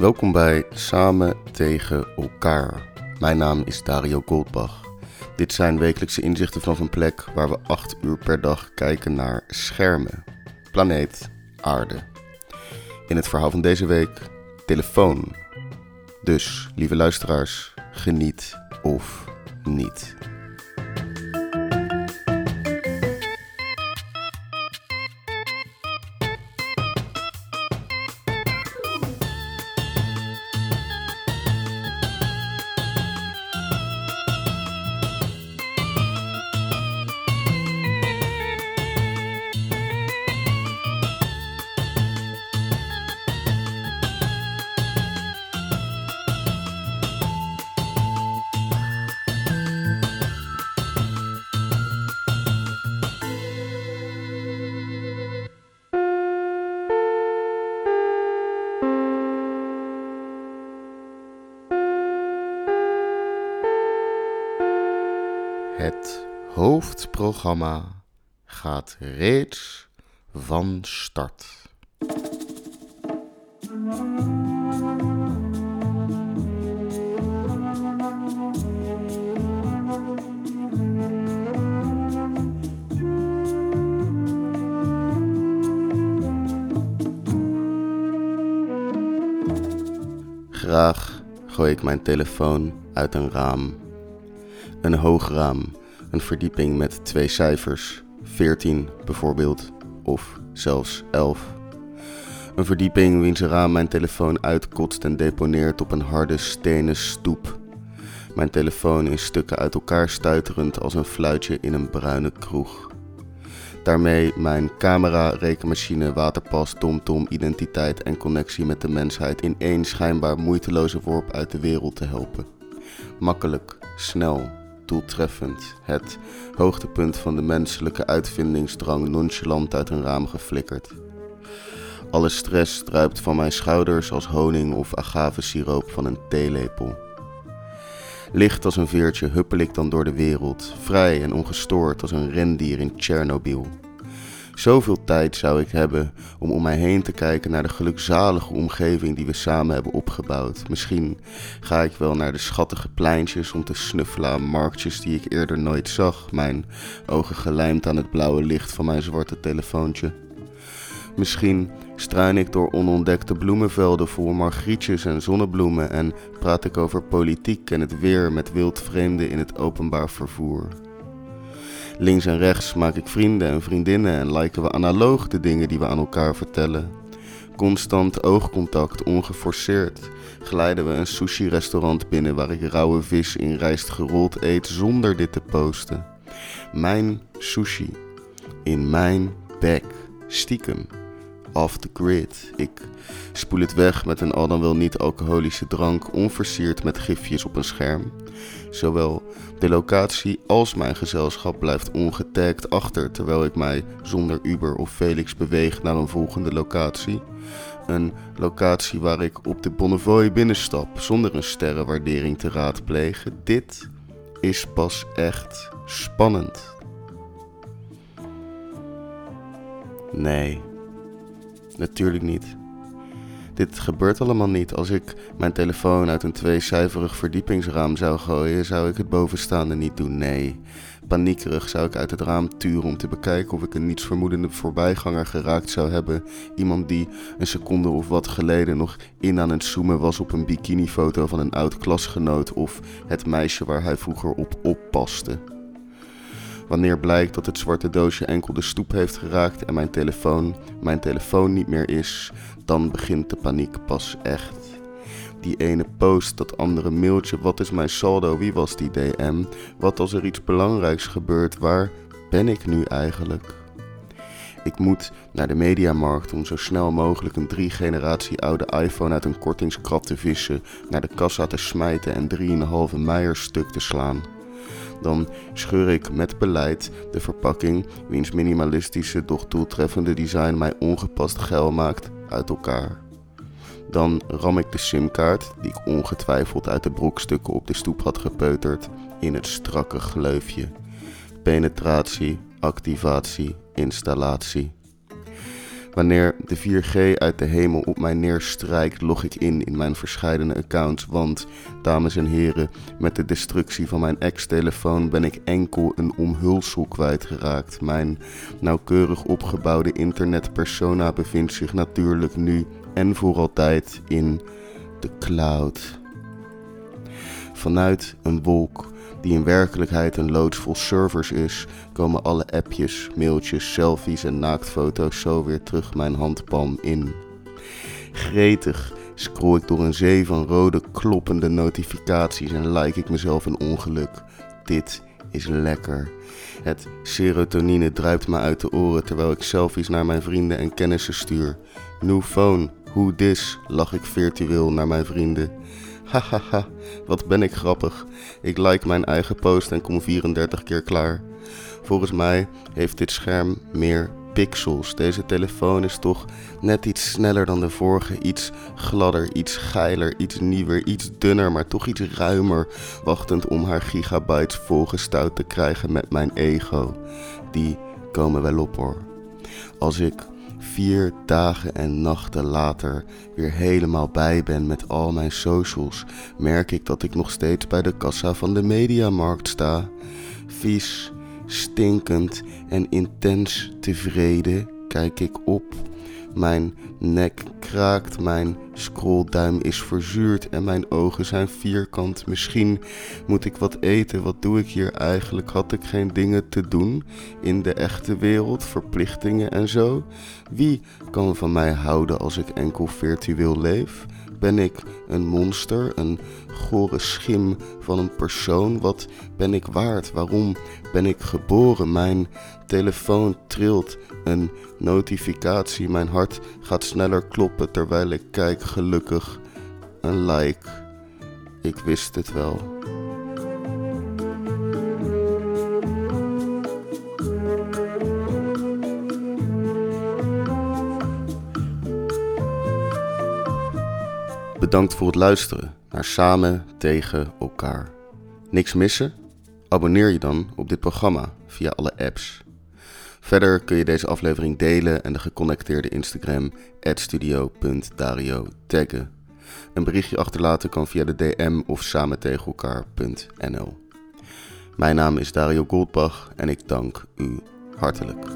Welkom bij Samen tegen elkaar. Mijn naam is Dario Goldbach. Dit zijn wekelijkse inzichten vanaf een plek waar we acht uur per dag kijken naar schermen. Planeet Aarde. In het verhaal van deze week telefoon. Dus, lieve luisteraars, geniet of niet. Het hoofdprogramma gaat reeds van start. Graag gooi ik mijn telefoon uit een raam. Een hoog raam, een verdieping met twee cijfers, 14 bijvoorbeeld, of zelfs 11. Een verdieping wiens raam mijn telefoon uitkotst en deponeert op een harde stenen stoep. Mijn telefoon in stukken uit elkaar stuiterend als een fluitje in een bruine kroeg. Daarmee mijn camera, rekenmachine, waterpas, tomtom, identiteit en connectie met de mensheid in één schijnbaar moeiteloze worp uit de wereld te helpen. Makkelijk, snel, doeltreffend. Het hoogtepunt van de menselijke uitvindingsdrang nonchalant uit een raam geflikkerd. Alle stress druipt van mijn schouders als honing of agavesiroop van een theelepel. Licht als een veertje huppel ik dan door de wereld, vrij en ongestoord als een rendier in Tsjernobyl. Zoveel tijd zou ik hebben om om mij heen te kijken naar de gelukzalige omgeving die we samen hebben opgebouwd. Misschien ga ik wel naar de schattige pleintjes om te snuffelen aan marktjes die ik eerder nooit zag, mijn ogen gelijmd aan het blauwe licht van mijn zwarte telefoontje. Misschien struin ik door onontdekte bloemenvelden vol margrietjes en zonnebloemen en praat ik over politiek en het weer met wildvreemden in het openbaar vervoer. Links en rechts maak ik vrienden en vriendinnen en liken we analoog de dingen die we aan elkaar vertellen. Constant oogcontact, ongeforceerd, glijden we een sushi-restaurant binnen waar ik rauwe vis in rijst gerold eet zonder dit te posten. Mijn sushi, in mijn bek, stiekem off the grid. Ik spoel het weg met een al dan wel niet alcoholische drank, onversierd met gifjes op een scherm. Zowel de locatie als mijn gezelschap blijft ongetagd achter terwijl ik mij zonder Uber of Felix beweeg naar een volgende locatie. Een locatie waar ik op de Bonnevoie binnenstap zonder een sterrenwaardering te raadplegen. Dit is pas echt spannend. Nee. Natuurlijk niet. Dit gebeurt allemaal niet. Als ik mijn telefoon uit een tweecijferig verdiepingsraam zou gooien, zou ik het bovenstaande niet doen. Nee. Paniekerig zou ik uit het raam turen om te bekijken of ik een nietsvermoedende voorbijganger geraakt zou hebben. Iemand die een seconde of wat geleden nog in aan het zoomen was op een bikinifoto van een oud klasgenoot of het meisje waar hij vroeger op oppaste. Wanneer blijkt dat het zwarte doosje enkel de stoep heeft geraakt en mijn telefoon mijn telefoon niet meer is, dan begint de paniek pas echt. Die ene post, dat andere mailtje, wat is mijn saldo, wie was die DM? Wat als er iets belangrijks gebeurt, waar ben ik nu eigenlijk? Ik moet naar de mediamarkt om zo snel mogelijk een drie generatie oude iPhone uit een kortingskrab te vissen, naar de kassa te smijten en 3,5 meijer stuk te slaan dan scheur ik met beleid de verpakking, wiens minimalistische doch doeltreffende design mij ongepast geil maakt, uit elkaar. Dan ram ik de simkaart, die ik ongetwijfeld uit de brokstukken op de stoep had gepeuterd, in het strakke gleufje. Penetratie, activatie, installatie. Wanneer de 4G uit de hemel op mij neerstrijkt, log ik in in mijn verscheidene accounts. Want, dames en heren, met de destructie van mijn ex-telefoon ben ik enkel een omhulsel kwijtgeraakt. Mijn nauwkeurig opgebouwde internetpersona bevindt zich natuurlijk nu en voor altijd in de cloud. Vanuit een wolk die in werkelijkheid een loods vol servers is, komen alle appjes, mailtjes, selfies en naaktfoto's zo weer terug mijn handpalm in. Gretig scroll ik door een zee van rode kloppende notificaties en like ik mezelf een ongeluk. Dit is lekker. Het serotonine druipt me uit de oren terwijl ik selfies naar mijn vrienden en kennissen stuur. New phone, who this, lach ik virtueel naar mijn vrienden. Hahaha, wat ben ik grappig. Ik like mijn eigen post en kom 34 keer klaar. Volgens mij heeft dit scherm meer pixels. Deze telefoon is toch net iets sneller dan de vorige. Iets gladder, iets geiler, iets nieuwer, iets dunner, maar toch iets ruimer. Wachtend om haar gigabytes volgestouwd te krijgen met mijn ego. Die komen wel op hoor. Als ik vier dagen en nachten later weer helemaal bij ben met al mijn socials, merk ik dat ik nog steeds bij de kassa van de mediamarkt sta. Vies, stinkend en intens tevreden kijk ik op mijn nek kraakt, mijn scrollduim is verzuurd en mijn ogen zijn vierkant. Misschien moet ik wat eten. Wat doe ik hier eigenlijk? Had ik geen dingen te doen in de echte wereld, verplichtingen en zo? Wie kan van mij houden als ik enkel virtueel leef? Ben ik een monster, een gore schim van een persoon? Wat ben ik waard? Waarom ben ik geboren? Mijn telefoon trilt, een notificatie, mijn hart gaat sneller kloppen terwijl ik kijk gelukkig. Een like. Ik wist het wel. Bedankt voor het luisteren naar Samen tegen elkaar. Niks missen? Abonneer je dan op dit programma via alle apps. Verder kun je deze aflevering delen en de geconnecteerde Instagram studio.dario taggen. Een berichtje achterlaten kan via de DM of samen tegen. Mijn naam is Dario Goldbach en ik dank u hartelijk.